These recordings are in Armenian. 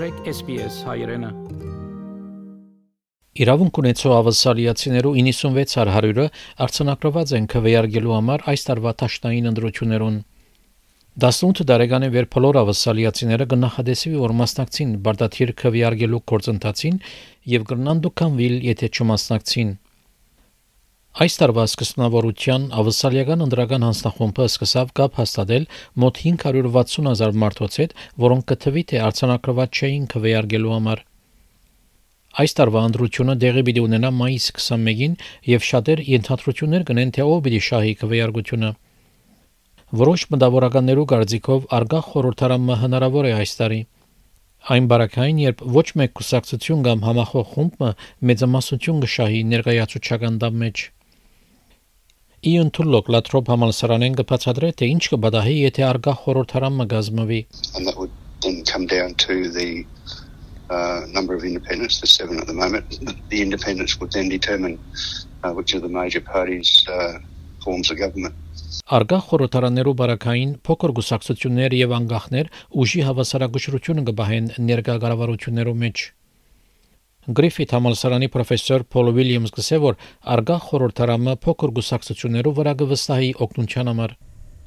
մտրեք SPS հայրենը։ Իրավունք ունեցող ավասալիացիներու 96-100-ը արցանակրված են քվեարկելու համար այս տարվա տաշնային ընդրություններուն։ 18 տարեկան վեր բոլոր ավասալիացիները կնախադեսվի որ մասնակցին բարդաթիր քվեարկելու գործընթացին եւ կրնան դուքանվիլ եթե չմասնակցին։ Այս տարվա սկզբնավորության ավսալիական ընդրական հանձնախումբը սկսավ կապ հաստատել մոտ 560 հազար մարդոց հետ, որոնք կթվի թե արցանակրված չէին քվեարկելու համար։ Այս տարվա ընդրությունը դեղի պիտի ունենա մայիսի 21-ին եւ շատեր ենթադրություններ կնեն թե ով պիտի շահի քվեարկությունը։ Որոշ մտավորականներու կարծիքով արգա խորհրդարանը հնարավոր է այս տարի։ Այն բարակային, երբ ոչ մեկ կուսակցություն կամ համախոհ խումբը մեծամասնություն կշահի ներկայացուցչական դամ մեջ։ Իոն Թուլլոկ լատրոփ համալսարանեն կբացատրե թե ինչ կբադահի եթե արգա խորհրդարանը would then come down to the uh, number of independents, there's seven at the moment. The independents would then determine uh, which of the major parties uh, forms the government. Արգա խորհրդարաներու բարակային փոքր գուսակցություններ եւ անգախներ ուժի հավասարակշռությունը կբահեն ներկա կառավարություններու մեջ Գրիֆիթ համալսարանի պրոֆեսոր Փոլ Ուիլյամս գսե որ արգա խորհրդարանը փոքր գուսակցություններով վրա կվստահի օգնության համար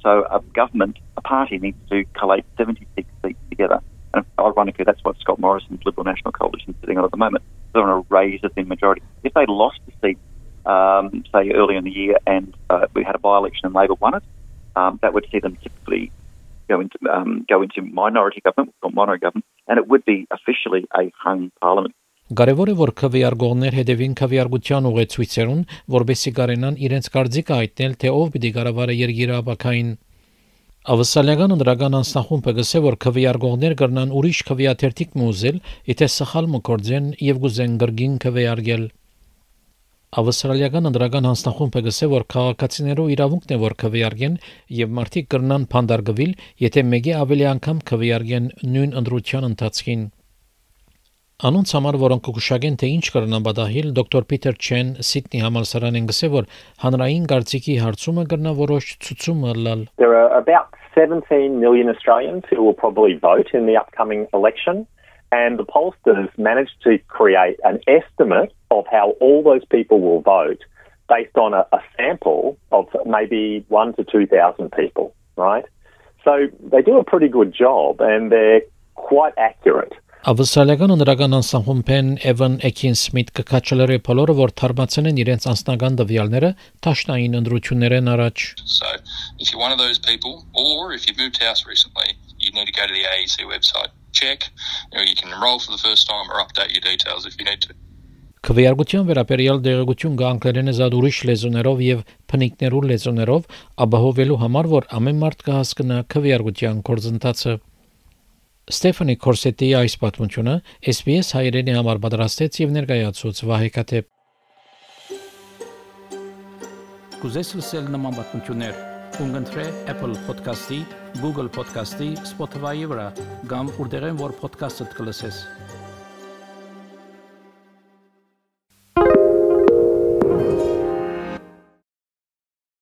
So a government, a party needs to collate 76 seats together. And ironically, that's what Scott Morrison's Liberal National Coalition is sitting on at the moment. They're on a raise of the majority. If they lost the seat, um, say early in the year, and uh, we had a by-election and Labor won it, um, that would see them typically go into um, go into minority government or mono government, and it would be officially a hung parliament. Կարևոր է որ քվեարկողներ հետևին քվեարկության ուղեցույցերուն, որբեսի կարենան իրենց կարծիքը հայտնել, թե ով պիտի կառավարի երկիրը ապակային։ Ավսալիական ընդրական անձնախումբը գսե որ քվեարկողներ կրնան ուրիշ քվեաթերթիկ մուզել, եթե սխալ մկործեն եւ գուզեն գրգին քվեարկել։ Ավստրալիական ընդրական հանձնախումբը գսե որ քաղաքացիներու իրավունքն է որ քվեարկեն եւ մարդիկ կրնան փանդարգվել, եթե մեկի ավելի անգամ քվեարկեն նույն ընդրության ընթացքին։ Անոնց համար որոնք կգուշակեն թե ինչ կրնան բադահիլ դոկտոր Պիտեր Չեն Սիդնի համալսարանեն գսե որ հանրային կարծիքի հարցումը կրնա որոշ ցուցում լալ There are about 17 million Australians who will probably vote in the upcoming election and the pollsters managed to create an estimate of how all those people will vote based on a, a sample of maybe 1 to 2,000 people, right? So they do a pretty good job and they're quite accurate. Ավստրալիական ընդրական անսահումբեն Էվան Էքին Սմիթ կկաչելրի բոլորը որ թարմացեն են իրենց անձնական դվյալները տաշնային ընդրություններեն առաջ So if you're one of those people or if you've moved house recently you need to go to the AEC website check you, know, you can enroll for the first time or update your details if you need to. Քվեարկության վերաբերյալ դեղեցություն կա անգլերենը զատ ուրիշ լեզուներով եւ փնիկներու լեզուներով ապահովելու համար որ ամեն մարդ կհասկնա քվեարկության կորձընթացը Ստեֆանի Կորսետի այս պատմությունը SBS հայրենի համար պատրաստեց եւ ներկայացուց Վահե Կատեփ։ Կուզես լսել նման պատմություններ, կընտրե Apple Podcast-ի, Google Podcast-ի, Spotify-ի վրա, կամ որտեղեն որ podcast-ը կլսես։